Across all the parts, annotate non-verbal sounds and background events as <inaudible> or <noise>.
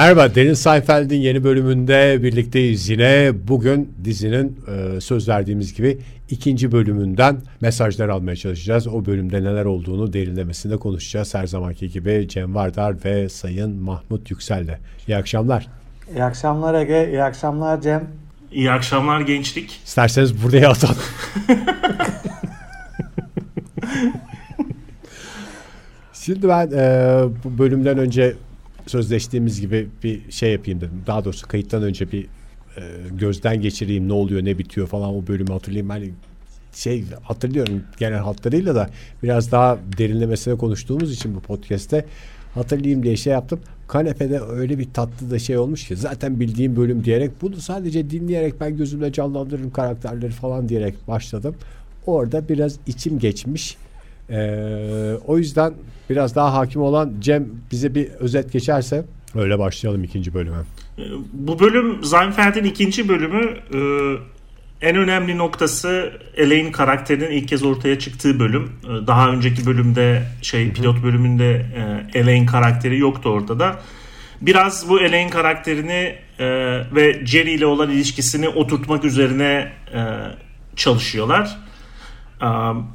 Merhaba Derin Seinfeld'in yeni bölümünde birlikteyiz yine. Bugün dizinin e, söz verdiğimiz gibi ikinci bölümünden mesajlar almaya çalışacağız. O bölümde neler olduğunu derinlemesinde konuşacağız. Her zamanki gibi Cem Vardar ve Sayın Mahmut Yüksel'le. İyi akşamlar. İyi akşamlar Ege, iyi akşamlar Cem. İyi akşamlar gençlik. İsterseniz buraya atalım. <laughs> Şimdi ben e, bu bölümden önce sözleştiğimiz gibi bir şey yapayım dedim. Daha doğrusu kayıttan önce bir e, gözden geçireyim ne oluyor ne bitiyor falan o bölümü hatırlayayım. Hani şey hatırlıyorum genel hatlarıyla da biraz daha derinlemesine konuştuğumuz için bu podcast'te hatırlayayım diye şey yaptım. Kanepede öyle bir tatlı da şey olmuş ki zaten bildiğim bölüm diyerek bunu sadece dinleyerek ben gözümde canlandırırım karakterleri falan diyerek başladım. Orada biraz içim geçmiş. Ee, o yüzden biraz daha hakim olan Cem bize bir özet geçerse öyle başlayalım ikinci bölüme. Bu bölüm Seinfeld'in ikinci bölümü e, en önemli noktası Elaine karakterinin ilk kez ortaya çıktığı bölüm. E, daha önceki bölümde şey pilot bölümünde e, Elaine karakteri yoktu ortada. Biraz bu Elaine karakterini e, ve Jerry ile olan ilişkisini oturtmak üzerine e, çalışıyorlar. Um,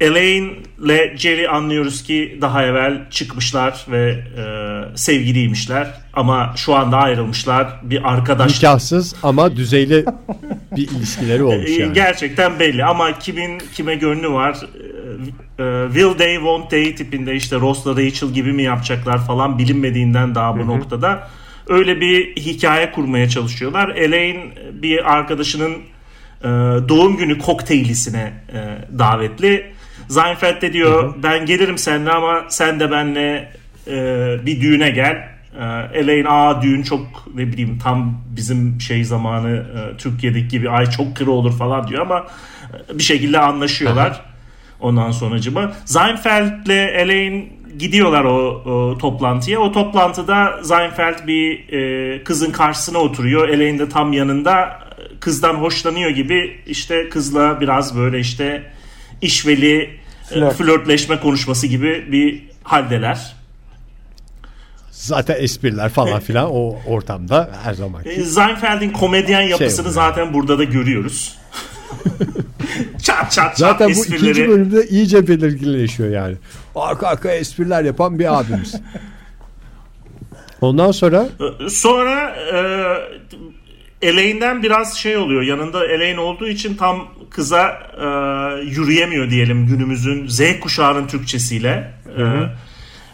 Elaine ile Jerry anlıyoruz ki daha evvel çıkmışlar ve e, sevgiliymişler ama şu anda ayrılmışlar. Bir arkadaş Nikahsız ama düzeyli bir ilişkileri <laughs> olmuş yani. Gerçekten belli ama kimin kime gönlü var? E, e, Will they won't they tipinde işte Ross'la Rachel gibi mi yapacaklar falan bilinmediğinden daha bu noktada öyle bir hikaye kurmaya çalışıyorlar. Elaine bir arkadaşının e, doğum günü kokteylisine e, davetli. Seinfeld de diyor ben gelirim seninle ama sen de benle e, bir düğüne gel. E, Elaine aa düğün çok ne bileyim tam bizim şey zamanı e, Türkiye'deki gibi ay çok kırı olur falan diyor ama e, bir şekilde anlaşıyorlar. Ondan sonracıma Seinfeld'le Elaine gidiyorlar o, o toplantıya. O toplantıda Seinfeld bir e, kızın karşısına oturuyor. Elaine de tam yanında kızdan hoşlanıyor gibi işte kızla biraz böyle işte işveli e, Flört. flörtleşme konuşması gibi bir haldeler. Zaten espriler falan filan o ortamda her zaman. E, Seinfeld'in komedyen yapısını oluyor. zaten burada da görüyoruz. <laughs> çat çat çat Zaten bu esprileri. ikinci bölümde iyice belirginleşiyor yani. Arka arkaya espriler yapan bir abimiz. Ondan sonra E, Sonra e, Elaine'den biraz şey oluyor. Yanında Elaine olduğu için tam kıza e, yürüyemiyor diyelim günümüzün Z kuşağının Türkçesiyle. E,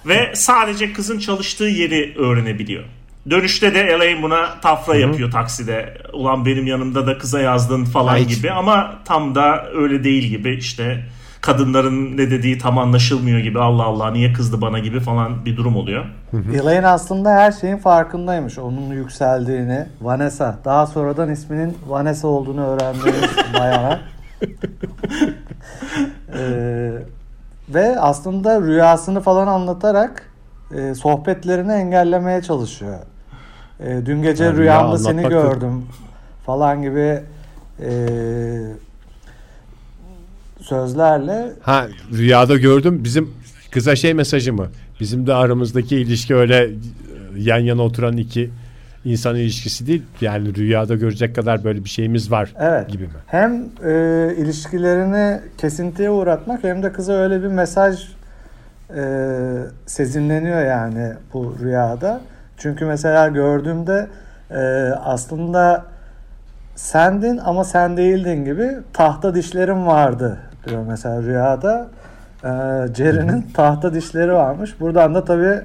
ve sadece kızın çalıştığı yeri öğrenebiliyor. Dönüşte de Elaine buna tafra yapıyor takside. Ulan benim yanımda da kıza yazdın falan Ay, gibi ama tam da öyle değil gibi işte kadınların ne dediği tam anlaşılmıyor gibi Allah Allah niye kızdı bana gibi falan bir durum oluyor. Elaine aslında her şeyin farkındaymış. Onun yükseldiğini. Vanessa. Daha sonradan isminin Vanessa olduğunu öğrendiğimiz <laughs> bayana. Ee, ve aslında rüyasını falan anlatarak e, sohbetlerini engellemeye çalışıyor. E, dün gece rüya rüyamda seni gördüm falan gibi e, sözlerle ha rüyada gördüm bizim kıza şey mesajı mı? Bizim de aramızdaki ilişki öyle e, yan yana oturan iki insan ilişkisi değil. Yani rüyada görecek kadar böyle bir şeyimiz var Evet. gibi mi? Hem e, ilişkilerini kesintiye uğratmak hem de kıza öyle bir mesaj e, sezinleniyor yani bu rüyada. Çünkü mesela gördüğümde e, aslında sendin ama sen değildin gibi tahta dişlerim vardı diyor mesela rüyada. E, Jerry'nin tahta dişleri varmış. Buradan da tabii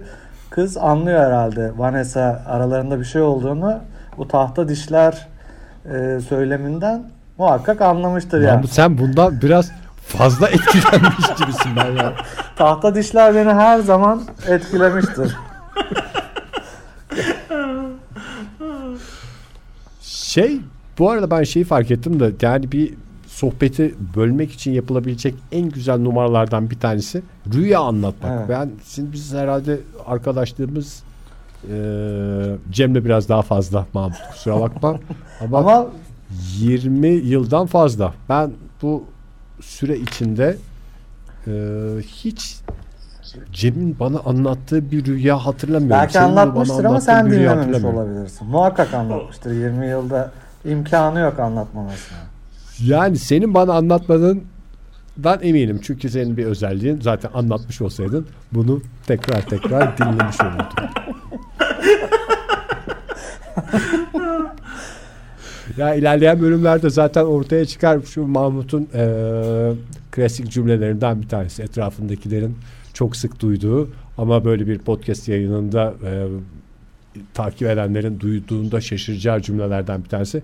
kız anlıyor herhalde Vanessa aralarında bir şey olduğunu. Bu tahta dişler e, söyleminden muhakkak anlamıştır yani. Mahmut sen bundan biraz fazla etkilenmiş gibisin ben ya. <laughs> Tahta dişler beni her zaman etkilemiştir. Şey bu arada ben şeyi fark ettim de yani bir sohbeti bölmek için yapılabilecek en güzel numaralardan bir tanesi rüya anlatmak. Evet. Ben şimdi biz herhalde arkadaşlarımız e, Cem'le biraz daha fazla Mahmut kusura bakma. <laughs> Ama, Ama 20 yıldan fazla. Ben bu süre içinde e, hiç Cem'in bana anlattığı bir rüya hatırlamıyorum. Belki Senin anlatmıştır ama sen dinlememiş olabilirsin. Muhakkak anlatmıştır. 20 yılda imkanı yok anlatmamasına. Yani senin bana anlatmadığından eminim. Çünkü senin bir özelliğin zaten anlatmış olsaydın bunu tekrar tekrar <laughs> dinlemiş olurdun. ya ilerleyen bölümlerde zaten ortaya çıkar şu Mahmut'un eee, klasik cümlelerinden bir tanesi. Etrafındakilerin çok sık duyduğu ama böyle bir podcast yayınında eee, takip edenlerin duyduğunda şaşıracağı cümlelerden bir tanesi.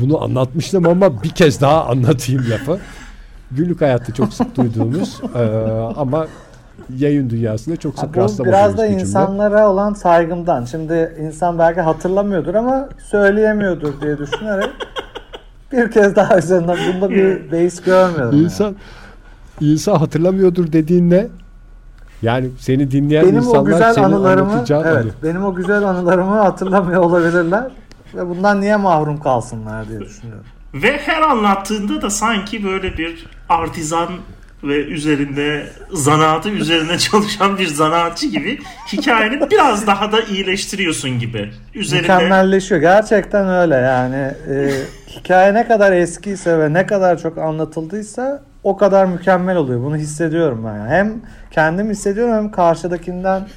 Bunu anlatmıştım ama bir kez daha anlatayım lafı. Günlük hayatta çok sık duyduğumuz eee, ama yayın dünyasında çok sık bu rastlamadığımız biraz da bir cümle. insanlara olan saygımdan. Şimdi insan belki hatırlamıyordur ama söyleyemiyordur diye düşünerek bir kez daha üzerinden bunda bir <laughs> beis görmüyorum. yani. İnsan insan hatırlamıyordur dediğin ne? Yani seni dinleyen benim insanlar o güzel senin anılarımı evet, anı. benim o güzel anılarımı hatırlamıyor olabilirler ve bundan niye mahrum kalsınlar diye düşünüyorum. Ve her anlattığında da sanki böyle bir artizan ve üzerinde zanaatı üzerine <laughs> çalışan bir zanaatçı gibi hikayeni biraz daha da iyileştiriyorsun gibi. Üzerinde Mükemmelleşiyor. Gerçekten öyle yani. E, hikaye ne kadar eskiyse ve ne kadar çok anlatıldıysa o kadar mükemmel oluyor. Bunu hissediyorum ben. yani. Hem kendim hissediyorum hem karşıdakinden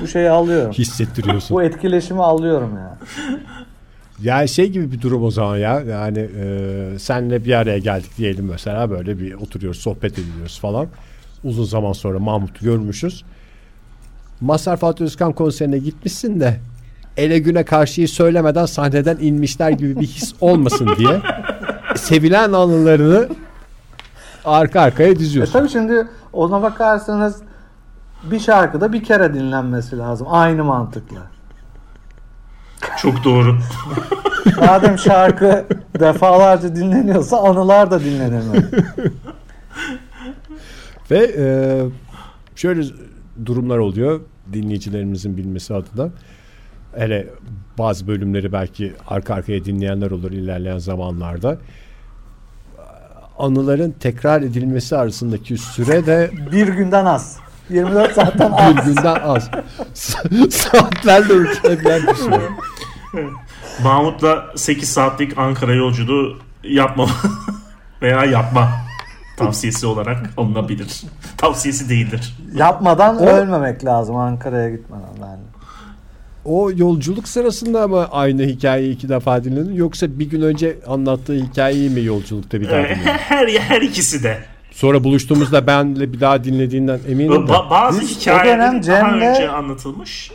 bu şeyi alıyorum. hissettiriyorsun. Bu etkileşimi alıyorum yani. <laughs> Yani şey gibi bir durum o zaman ya. Yani e, senle bir araya geldik diyelim mesela böyle bir oturuyoruz sohbet ediyoruz falan. Uzun zaman sonra Mahmut'u görmüşüz. Mazhar Fatih Özkan konserine gitmişsin de ele güne karşıyı söylemeden sahneden inmişler gibi bir his olmasın diye sevilen anılarını arka arkaya E diziyorsun. tabii şimdi ona bakarsanız bir şarkıda bir kere dinlenmesi lazım. Aynı mantıkla. Çok doğru. Madem şarkı defalarca dinleniyorsa anılar da dinlenemiyor. Ve e, şöyle durumlar oluyor dinleyicilerimizin bilmesi adına. Hele bazı bölümleri belki arka arkaya dinleyenler olur ilerleyen zamanlarda. Anıların tekrar edilmesi arasındaki süre de Bir günden az. 24 saatten bir az. günden az. <laughs> Sa- Saatlerle ölçülebilen bir süre. Mahmut'la 8 saatlik Ankara yolculuğu yapma <laughs> veya yapma tavsiyesi olarak alınabilir. Tavsiyesi değildir. Yapmadan O- ölmemek lazım Ankara'ya gitmeden yani. O yolculuk sırasında mı aynı hikayeyi iki defa dinledin yoksa bir gün önce anlattığı hikayeyi mi yolculukta bir daha Ee, dinledin? her her ikisi de. Sonra buluştuğumuzda benle bir daha dinlediğinden eminim de. Ba- bazı Biz o hikayeler dönem daha Cem'le- önce anlatılmış.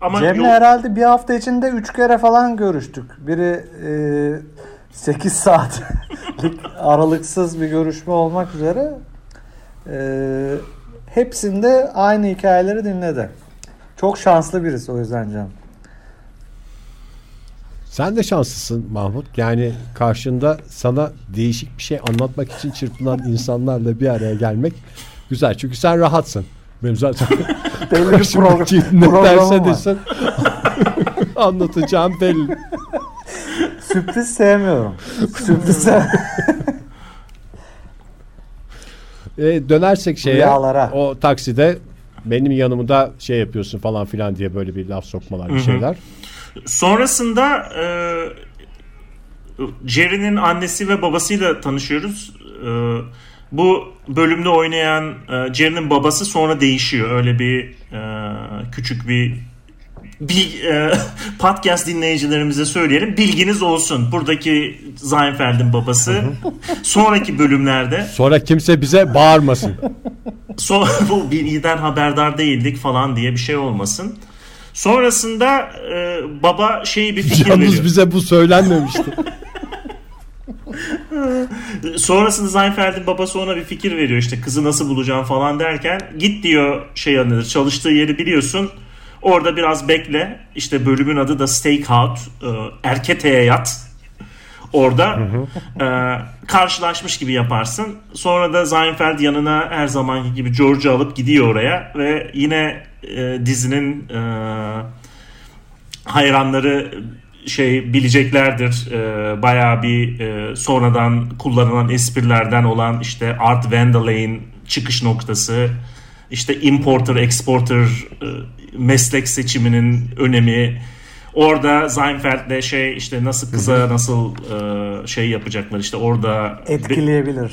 Ama Cem'le yol- herhalde bir hafta içinde 3 kere falan görüştük. Biri e, 8 saatlik <laughs> aralıksız bir görüşme olmak üzere e, hepsinde aynı hikayeleri dinledi. Çok şanslı birisi o yüzden Cem. Sen de şanslısın Mahmut. Yani karşında sana değişik bir şey anlatmak için çırpılan insanlarla bir araya gelmek güzel. Çünkü sen rahatsın. Benim zaten <laughs> Belli bir <laughs> program, karşımdaki ne derse desin <laughs> anlatacağım belli. Sürpriz sevmiyorum. Sürpriz sev- E, dönersek şeye Rüyalara. o takside benim yanımda şey yapıyorsun falan filan diye böyle bir laf sokmalar bir şeyler. Sonrasında e, Jerry'nin annesi ve babasıyla tanışıyoruz. E, bu bölümde oynayan e, Jerry'nin babası sonra değişiyor. Öyle bir e, küçük bir bir e, <laughs> podcast dinleyicilerimize söyleyelim. Bilginiz olsun. Buradaki Seinfeld'in babası sonraki bölümlerde Sonra kimse bize bağırmasın. Son, <laughs> bu bilgiden haberdar değildik falan diye bir şey olmasın. Sonrasında e, baba şeyi bir fikir Yalnız veriyor. bize bu söylenmemişti. <laughs> Sonrasında Seinfeld'in babası ona bir fikir veriyor. İşte kızı nasıl bulacağım falan derken git diyor şey yanıdır çalıştığı yeri biliyorsun. Orada biraz bekle. İşte bölümün adı da Stakeout e, Erkete'ye yat. Orada e, karşılaşmış gibi yaparsın. Sonra da Seinfeld yanına her zamanki gibi George'u alıp gidiyor oraya ve yine e, dizinin e, hayranları şey bileceklerdir. Ee, bayağı bir e, sonradan kullanılan esprilerden olan işte Art Vandalay'in çıkış noktası işte importer, exporter e, meslek seçiminin önemi. Orada Seinfeld'le şey işte nasıl kıza nasıl e, şey yapacaklar işte orada Etkileyebilir.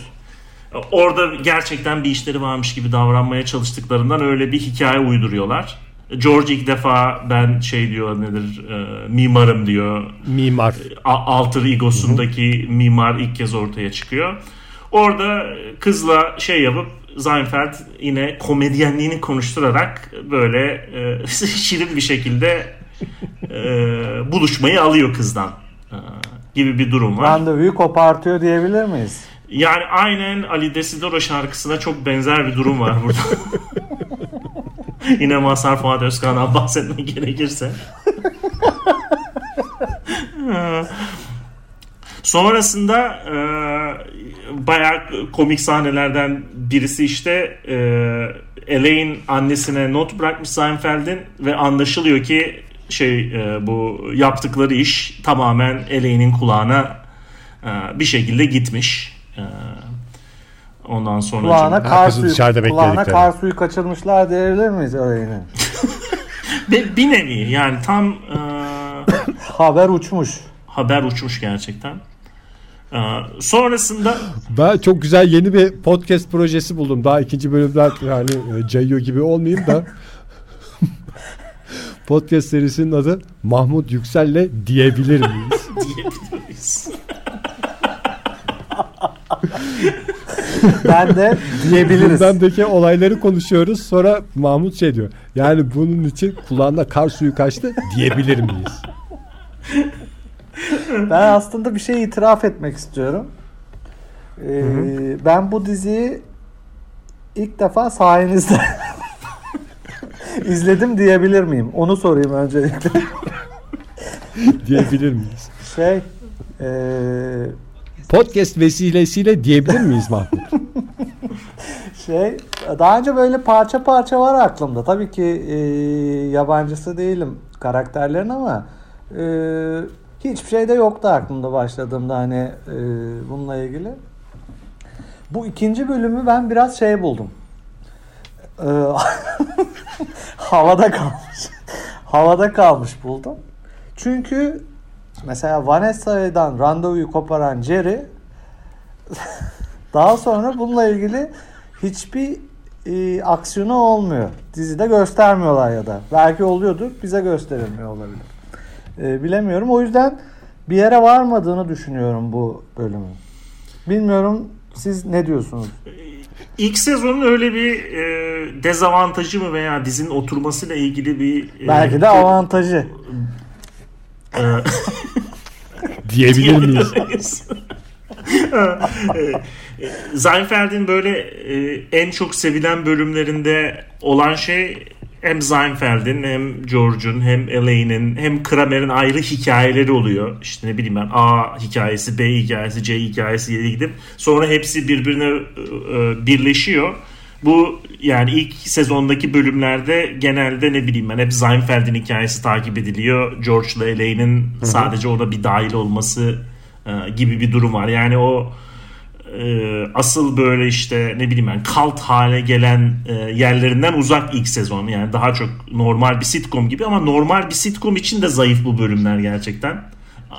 Orada gerçekten bir işleri varmış gibi davranmaya çalıştıklarından öyle bir hikaye uyduruyorlar. George ilk defa ben şey diyor nedir e, mimarım diyor. Mimar. A- alter egosundaki mimar ilk kez ortaya çıkıyor. Orada kızla şey yapıp Seinfeld yine komedyenliğini konuşturarak böyle e, <laughs> şirin bir şekilde e, buluşmayı alıyor kızdan e, gibi bir durum var. Randevuyu kopartıyor diyebilir miyiz? Yani aynen Ali Desidero şarkısına çok benzer bir durum var burada. <laughs> Yine Mazhar Fuat Özkan'dan bahsetmek gerekirse. <laughs> Sonrasında e, bayağı komik sahnelerden birisi işte e, Elaine annesine not bırakmış Seinfeld'in ve anlaşılıyor ki şey e, bu yaptıkları iş tamamen Elaine'in kulağına e, bir şekilde gitmiş. E, ondan sonra Kulağına kar suyu, dışarıda kulağına kar suyu kaçırmışlar diyebilir miyiz öyle <laughs> bir, bir nevi yani tam e, <laughs> Haber uçmuş. haber uçmuş gerçekten. E, sonrasında <laughs> Ben çok güzel yeni bir podcast projesi buldum. Daha ikinci bölümden yani e, cayıyor gibi olmayayım da. podcast serisinin adı Mahmut Yüksel'le diyebilir miyiz? diyebiliriz. <laughs> Ben de diyebiliriz. Gündemdeki olayları konuşuyoruz. Sonra Mahmut şey diyor. Yani bunun için kulağına kar suyu kaçtı diyebilir miyiz? Ben aslında bir şey itiraf etmek istiyorum. Ee, ben bu diziyi ilk defa sayenizde <laughs> izledim diyebilir miyim? Onu sorayım öncelikle. Diyebilir miyiz? Şey ee, Podcast vesilesiyle diyebilir miyiz Mahmut? <laughs> şey daha önce böyle parça parça var aklımda. Tabii ki ee, yabancısı değilim karakterlerin ama ee, hiçbir şey de yoktu aklımda başladığımda hani ee, bununla ilgili. Bu ikinci bölümü ben biraz şey buldum. Ee, <laughs> havada kalmış. havada kalmış buldum. Çünkü mesela Vanessa'dan randevuyu koparan Jerry daha sonra bununla ilgili hiçbir e, aksiyonu olmuyor. Dizide göstermiyorlar ya da. Belki oluyordur. Bize gösterilmiyor olabilir. E, bilemiyorum. O yüzden bir yere varmadığını düşünüyorum bu bölümün. Bilmiyorum siz ne diyorsunuz? İlk sezonun öyle bir e, dezavantajı mı veya dizinin oturmasıyla ilgili bir e, Belki de avantajı. e, Diyebilir <laughs> miyiz? E, Seinfeld'in böyle e, en çok sevilen bölümlerinde olan şey hem Seinfeld'in hem George'un hem Elaine'in hem Kramer'in ayrı hikayeleri oluyor. İşte ne bileyim ben A hikayesi, B hikayesi, C hikayesi diye gidip sonra hepsi birbirine e, birleşiyor. Bu yani ilk sezondaki bölümlerde genelde ne bileyim ben hep Seinfeld'in hikayesi takip ediliyor. George'la Elaine'in sadece orada bir dahil olması e, gibi bir durum var. Yani o e, asıl böyle işte ne bileyim ben kalt hale gelen e, yerlerinden uzak ilk sezon. Yani daha çok normal bir sitcom gibi ama normal bir sitcom için de zayıf bu bölümler gerçekten.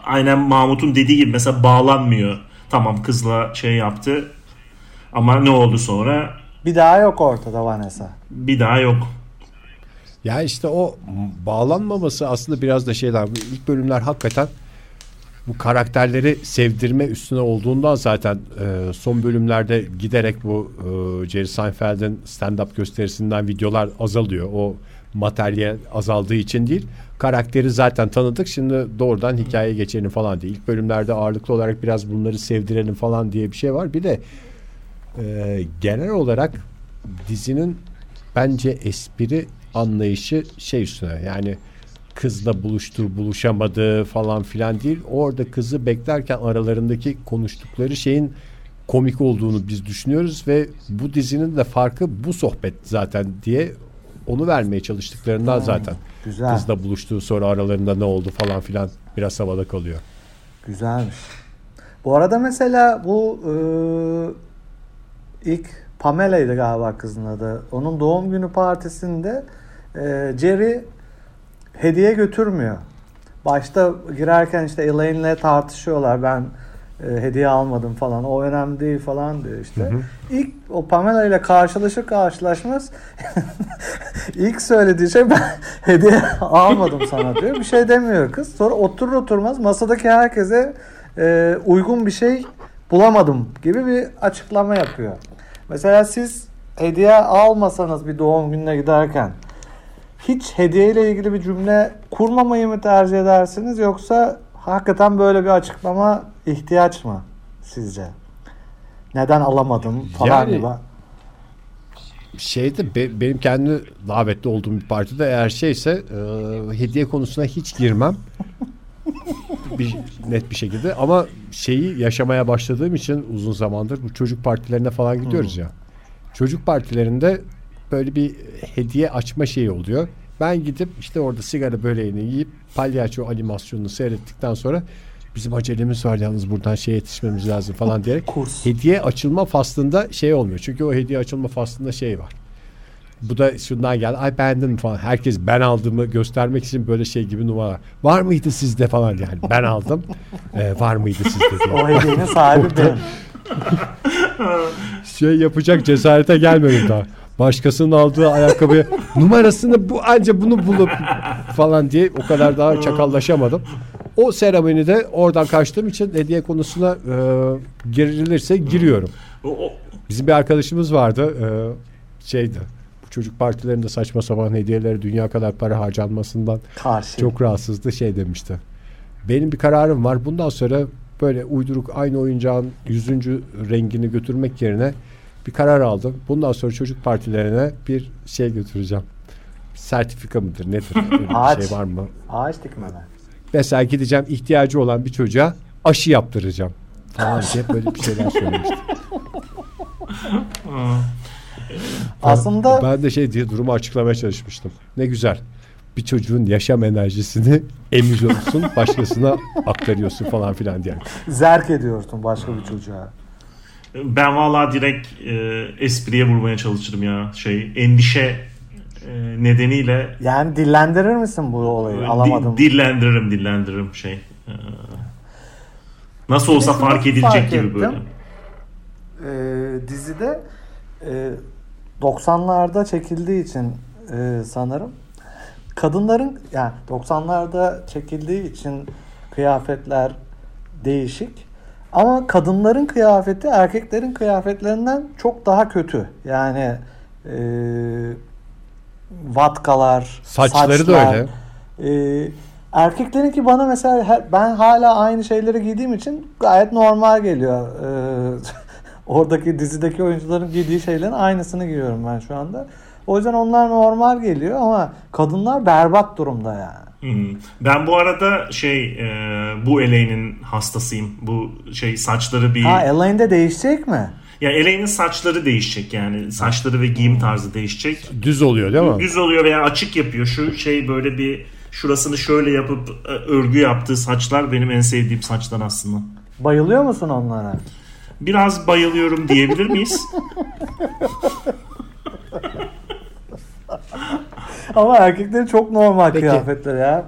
Aynen Mahmut'un dediği gibi mesela bağlanmıyor. Tamam kızla şey yaptı ama ne oldu sonra Bir daha yok ortada Vanessa. bir daha yok. Ya işte o bağlanmaması aslında biraz da şeyler. İlk bölümler hakikaten bu karakterleri sevdirme üstüne olduğundan zaten e, son bölümlerde giderek bu e, Jerry Seinfeld'in stand-up gösterisinden videolar azalıyor. O materyal azaldığı için değil. Karakteri zaten tanıdık. Şimdi doğrudan hikayeye geçelim falan diye. İlk bölümlerde ağırlıklı olarak biraz bunları sevdirelim falan diye bir şey var. Bir de e, genel olarak dizinin bence espri anlayışı şey üstüne yani kızla buluştu buluşamadı falan filan değil. Orada kızı beklerken aralarındaki konuştukları şeyin komik olduğunu biz düşünüyoruz ve bu dizinin de farkı bu sohbet zaten diye onu vermeye çalıştıklarından zaten. Güzel. Kızla buluştuğu sonra aralarında ne oldu falan filan biraz havada kalıyor. Güzelmiş. Bu arada mesela bu e, ilk Pamela'ydı galiba kızın adı. Onun doğum günü partisinde e, Jerry hediye götürmüyor. Başta girerken işte Elaine'le tartışıyorlar. Ben e, hediye almadım falan. O önemli değil falan diyor işte. İlk o Pamela ile karşılaşır karşılaşmaz <laughs> ilk söylediği şey ben hediye almadım sana diyor. Bir şey demiyor kız. Sonra oturur oturmaz masadaki herkese e, uygun bir şey bulamadım gibi bir açıklama yapıyor. Mesela siz hediye almasanız bir doğum gününe giderken hiç hediye ile ilgili bir cümle kurmamayı mı tercih edersiniz yoksa hakikaten böyle bir açıklama ihtiyaç mı sizce? Neden alamadım falan Yani- gibi. şeyde be- benim kendi davetli olduğum bir partide eğer şeyse e, hediye konusuna hiç girmem. <laughs> bir, net bir şekilde ama şeyi yaşamaya başladığım için uzun zamandır bu çocuk partilerine falan gidiyoruz ya. Çocuk partilerinde böyle bir hediye açma şeyi oluyor. Ben gidip işte orada sigara böreğini yiyip palyaço animasyonunu seyrettikten sonra bizim acelemiz var yalnız buradan şey yetişmemiz lazım falan diyerek Kurs. hediye açılma faslında şey olmuyor. Çünkü o hediye açılma faslında şey var. Bu da şundan geldi. Ay beğendin falan. Herkes ben aldığımı göstermek için böyle şey gibi numara. Var mıydı sizde falan yani. Ben aldım. <laughs> Ee, var mıydı sizde. O hediyenin sahibi <laughs> benim. Şey yapacak cesarete gelmedim daha. Başkasının aldığı ayakkabı numarasını bu anca bunu bulup falan diye o kadar daha çakallaşamadım. O seremonide oradan kaçtığım için hediye konusuna e, girilirse giriyorum. Bizim bir arkadaşımız vardı. e, şeydi. Çocuk partilerinde saçma sapan hediyeleri dünya kadar para harcanmasından Karşı. çok rahatsızdı şey demişti. Benim bir kararım var. Bundan sonra böyle uyduruk aynı oyuncağın yüzüncü rengini götürmek yerine bir karar aldım. Bundan sonra çocuk partilerine bir şey götüreceğim. Sertifika mıdır nedir? Ağaç. bir şey var mı? Ağaç dikmeler. Mesela gideceğim ihtiyacı olan bir çocuğa aşı yaptıracağım falan diye böyle bir şeyler söylemiştim. <laughs> Aslında Ben de şey diye durumu açıklamaya çalışmıştım. Ne güzel. Bir çocuğun yaşam enerjisini <laughs> emiyorsun, başkasına aktarıyorsun falan filan diye. zerk ediyorsun başka bir çocuğa. ben valla direkt e, espriye vurmaya çalışırım ya. Şey endişe e, nedeniyle Yani dillendirir misin bu olayı? di- Alamadım. dillendiririm dillendiririm şey. E, nasıl olsa fark edilecek fark gibi ettim. böyle. Ee, dizide e, 90'larda çekildiği için e, sanırım kadınların yani 90'larda çekildiği için kıyafetler değişik ama kadınların kıyafeti erkeklerin kıyafetlerinden çok daha kötü. Yani e, vatkalar, Saçları da saçlar, öyle. ee, erkeklerinki bana mesela ben hala aynı şeyleri giydiğim için gayet normal geliyor. Ee, oradaki dizideki oyuncuların giydiği şeylerin aynısını giyiyorum ben şu anda. O yüzden onlar normal geliyor ama kadınlar berbat durumda yani. Ben bu arada şey e, bu Elaine'in hastasıyım. Bu şey saçları bir Ha Elaine'de değişecek mi? ya Elaine'in saçları değişecek yani saçları ve giyim tarzı değişecek. Düz oluyor değil mi? Düz oluyor veya açık yapıyor. Şu şey böyle bir şurasını şöyle yapıp e, örgü yaptığı saçlar benim en sevdiğim saçlar aslında. Bayılıyor musun onlara? Biraz bayılıyorum diyebilir miyiz? Ama erkeklerin çok normal Peki. kıyafetleri ya.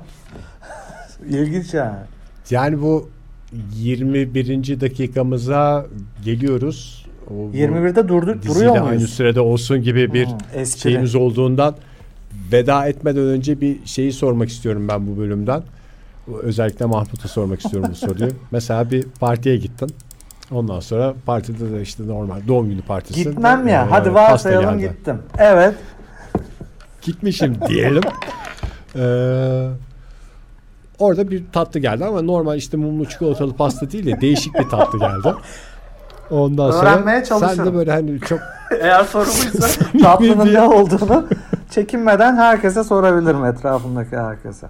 İlginç yani. Yani bu 21. dakikamıza geliyoruz. O, bu 21'de durdu, duruyor aynı muyuz? sürede olsun gibi bir Hmm, şeyimiz olduğundan veda etmeden önce bir şeyi sormak istiyorum ben bu bölümden. Özellikle Mahmut'a sormak istiyorum bu soruyu. <laughs> Mesela bir partiye gittin. Ondan sonra partide de işte normal doğum günü partisi. Gitmem ya. Ee, Hadi varsayalım gittim. Evet. Gitmişim <laughs> diyelim. Ee, orada bir tatlı geldi ama normal işte mumlu çikolatalı pasta değil de değişik bir tatlı geldi. Ondan sonra Öğrenmeye sen çalışırım. de böyle hani çok <laughs> Eğer sorumluysa <laughs> tatlının ne olduğunu çekinmeden herkese sorabilirim etrafımdaki herkese.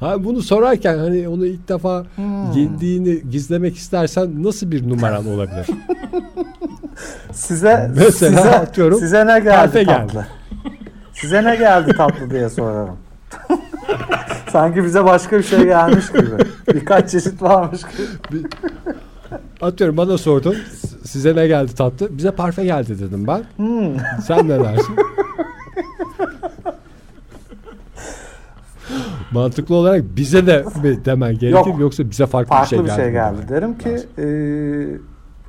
ha bunu sorarken hani onu ilk defa Hmm. yediğini gizlemek istersen nasıl bir numaran olabilir? <laughs> Size Mesela size, atıyorum, size ne geldi tatlı? <laughs> Size ne geldi tatlı diye sorarım. <laughs> Sanki bize başka bir şey gelmiş gibi. Birkaç çeşit varmış gibi. Atıyorum bana sordun. Size ne geldi tatlı? Bize parfe geldi dedim ben. Hmm. Sen ne dersin? Mantıklı olarak bize de mi demen gerekir Yok. yoksa bize farklı, Farklı bir bir şey şey geldi. geldi. Derim ki e,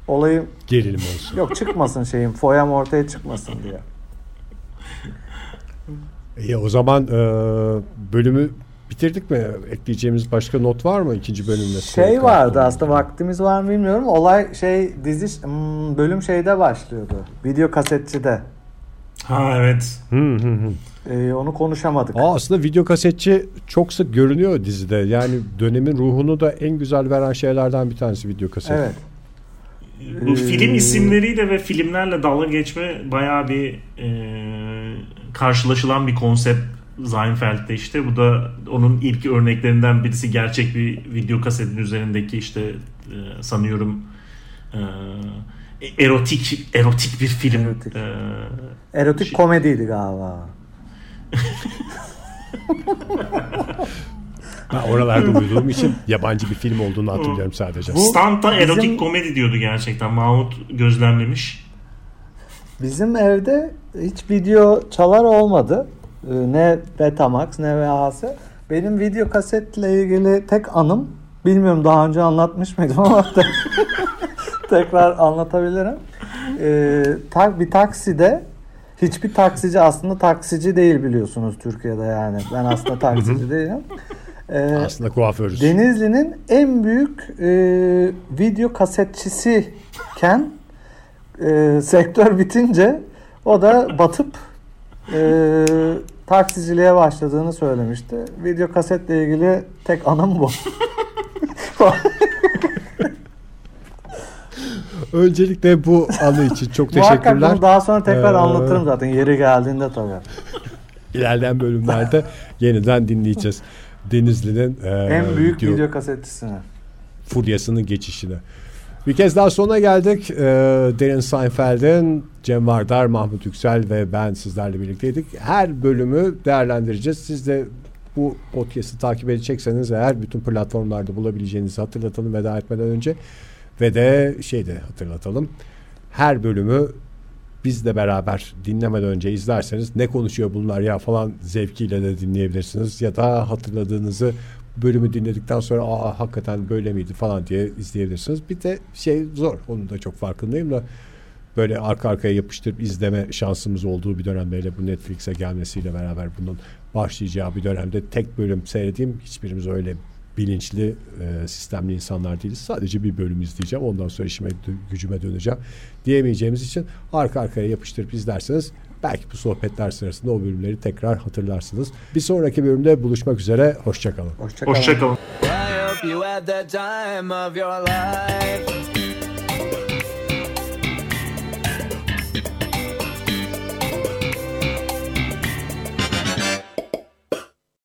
olayı Gerilim olsun. yok çıkmasın şeyim. Foyam ortaya çıkmasın diye. İyi o zaman e, bölümü bitirdik mi? Ekleyeceğimiz başka not var mı ikinci bölümde? Şey vardı aslında vaktimiz var mı bilmiyorum. Olay şey dizi hmm, bölüm şeyde başlıyordu. Video kasetçide. Ha evet. Hı hı hı. Ee, onu konuşamadık. Aa, aslında video kasetçi çok sık görünüyor dizide. Yani dönemin ruhunu da en güzel veren şeylerden bir tanesi video kaset. Evet. Bu Ee, film isimleriyle ve filmlerle dalga geçme bayağı bir e, karşılaşılan bir konsept Seinfeld'de işte. Bu da onun ilk örneklerinden birisi gerçek bir video kasetin üzerindeki işte e, sanıyorum e, erotik erotik bir film. Erotik. E, Erotik Şey- komediydi galiba. Ben oralarda duyduğum için yabancı bir film olduğunu hatırlıyorum sadece. Bu- Stanta bizim- erotik komedi diyordu gerçekten. Mahmut gözlemlemiş. Bizim evde hiç video çalar olmadı. Ee, Ne Betamax ne VHS. Benim video kasetle ilgili tek anım bilmiyorum daha önce anlatmış mıydım ama <laughs> te- tekrar anlatabilirim. Ee, bir takside hiçbir taksici aslında taksici değil biliyorsunuz Türkiye'de yani. Ben aslında taksici değilim. Ee, Aslında kuaförüz. Denizli'nin en büyük e, video kasetçisiken e, sektör bitince o da batıp e, taksiciliğe başladığını söylemişti. Video kasetle ilgili tek anım bu. <laughs> Öncelikle bu anı için çok Muhakkak teşekkürler. bunu daha sonra tekrar Ee, anlatırım zaten yeri geldiğinde tabii. <laughs> İlerleyen bölümlerde yeniden dinleyeceğiz. Denizli'nin e, en büyük video video kasetçisini. furyasının geçişine. Bir kez daha sona geldik. Ee, Derin Seinfeld'in Cem Vardar, Mahmut Yüksel ve ben sizlerle birlikteydik. Her bölümü değerlendireceğiz. Siz de bu podcast'i takip edecekseniz eğer bütün platformlarda bulabileceğinizi hatırlatalım veda etmeden önce. Ve de şey de hatırlatalım. Her bölümü bizle beraber dinlemeden önce izlerseniz ne konuşuyor bunlar ya falan zevkiyle de dinleyebilirsiniz. Ya da hatırladığınızı bölümü dinledikten sonra aa hakikaten böyle miydi falan diye izleyebilirsiniz. Bir de şey zor. Onun da çok farkındayım da böyle arka arkaya yapıştırıp izleme şansımız olduğu bir dönemde hele bu Netflix'e gelmesiyle beraber bunun başlayacağı bir dönemde tek bölüm seyredeyim. Hiçbirimiz öyle bilinçli, e, sistemli insanlar değiliz. Sadece bir bölüm izleyeceğim. Ondan sonra işime, gücüme döneceğim diyemeyeceğimiz için arka arkaya yapıştırıp izlerseniz belki bu sohbetler sırasında o bölümleri tekrar hatırlarsınız. Bir sonraki bölümde buluşmak üzere. Hoşçakalın. Hoşçakalın. Hoşçakalın.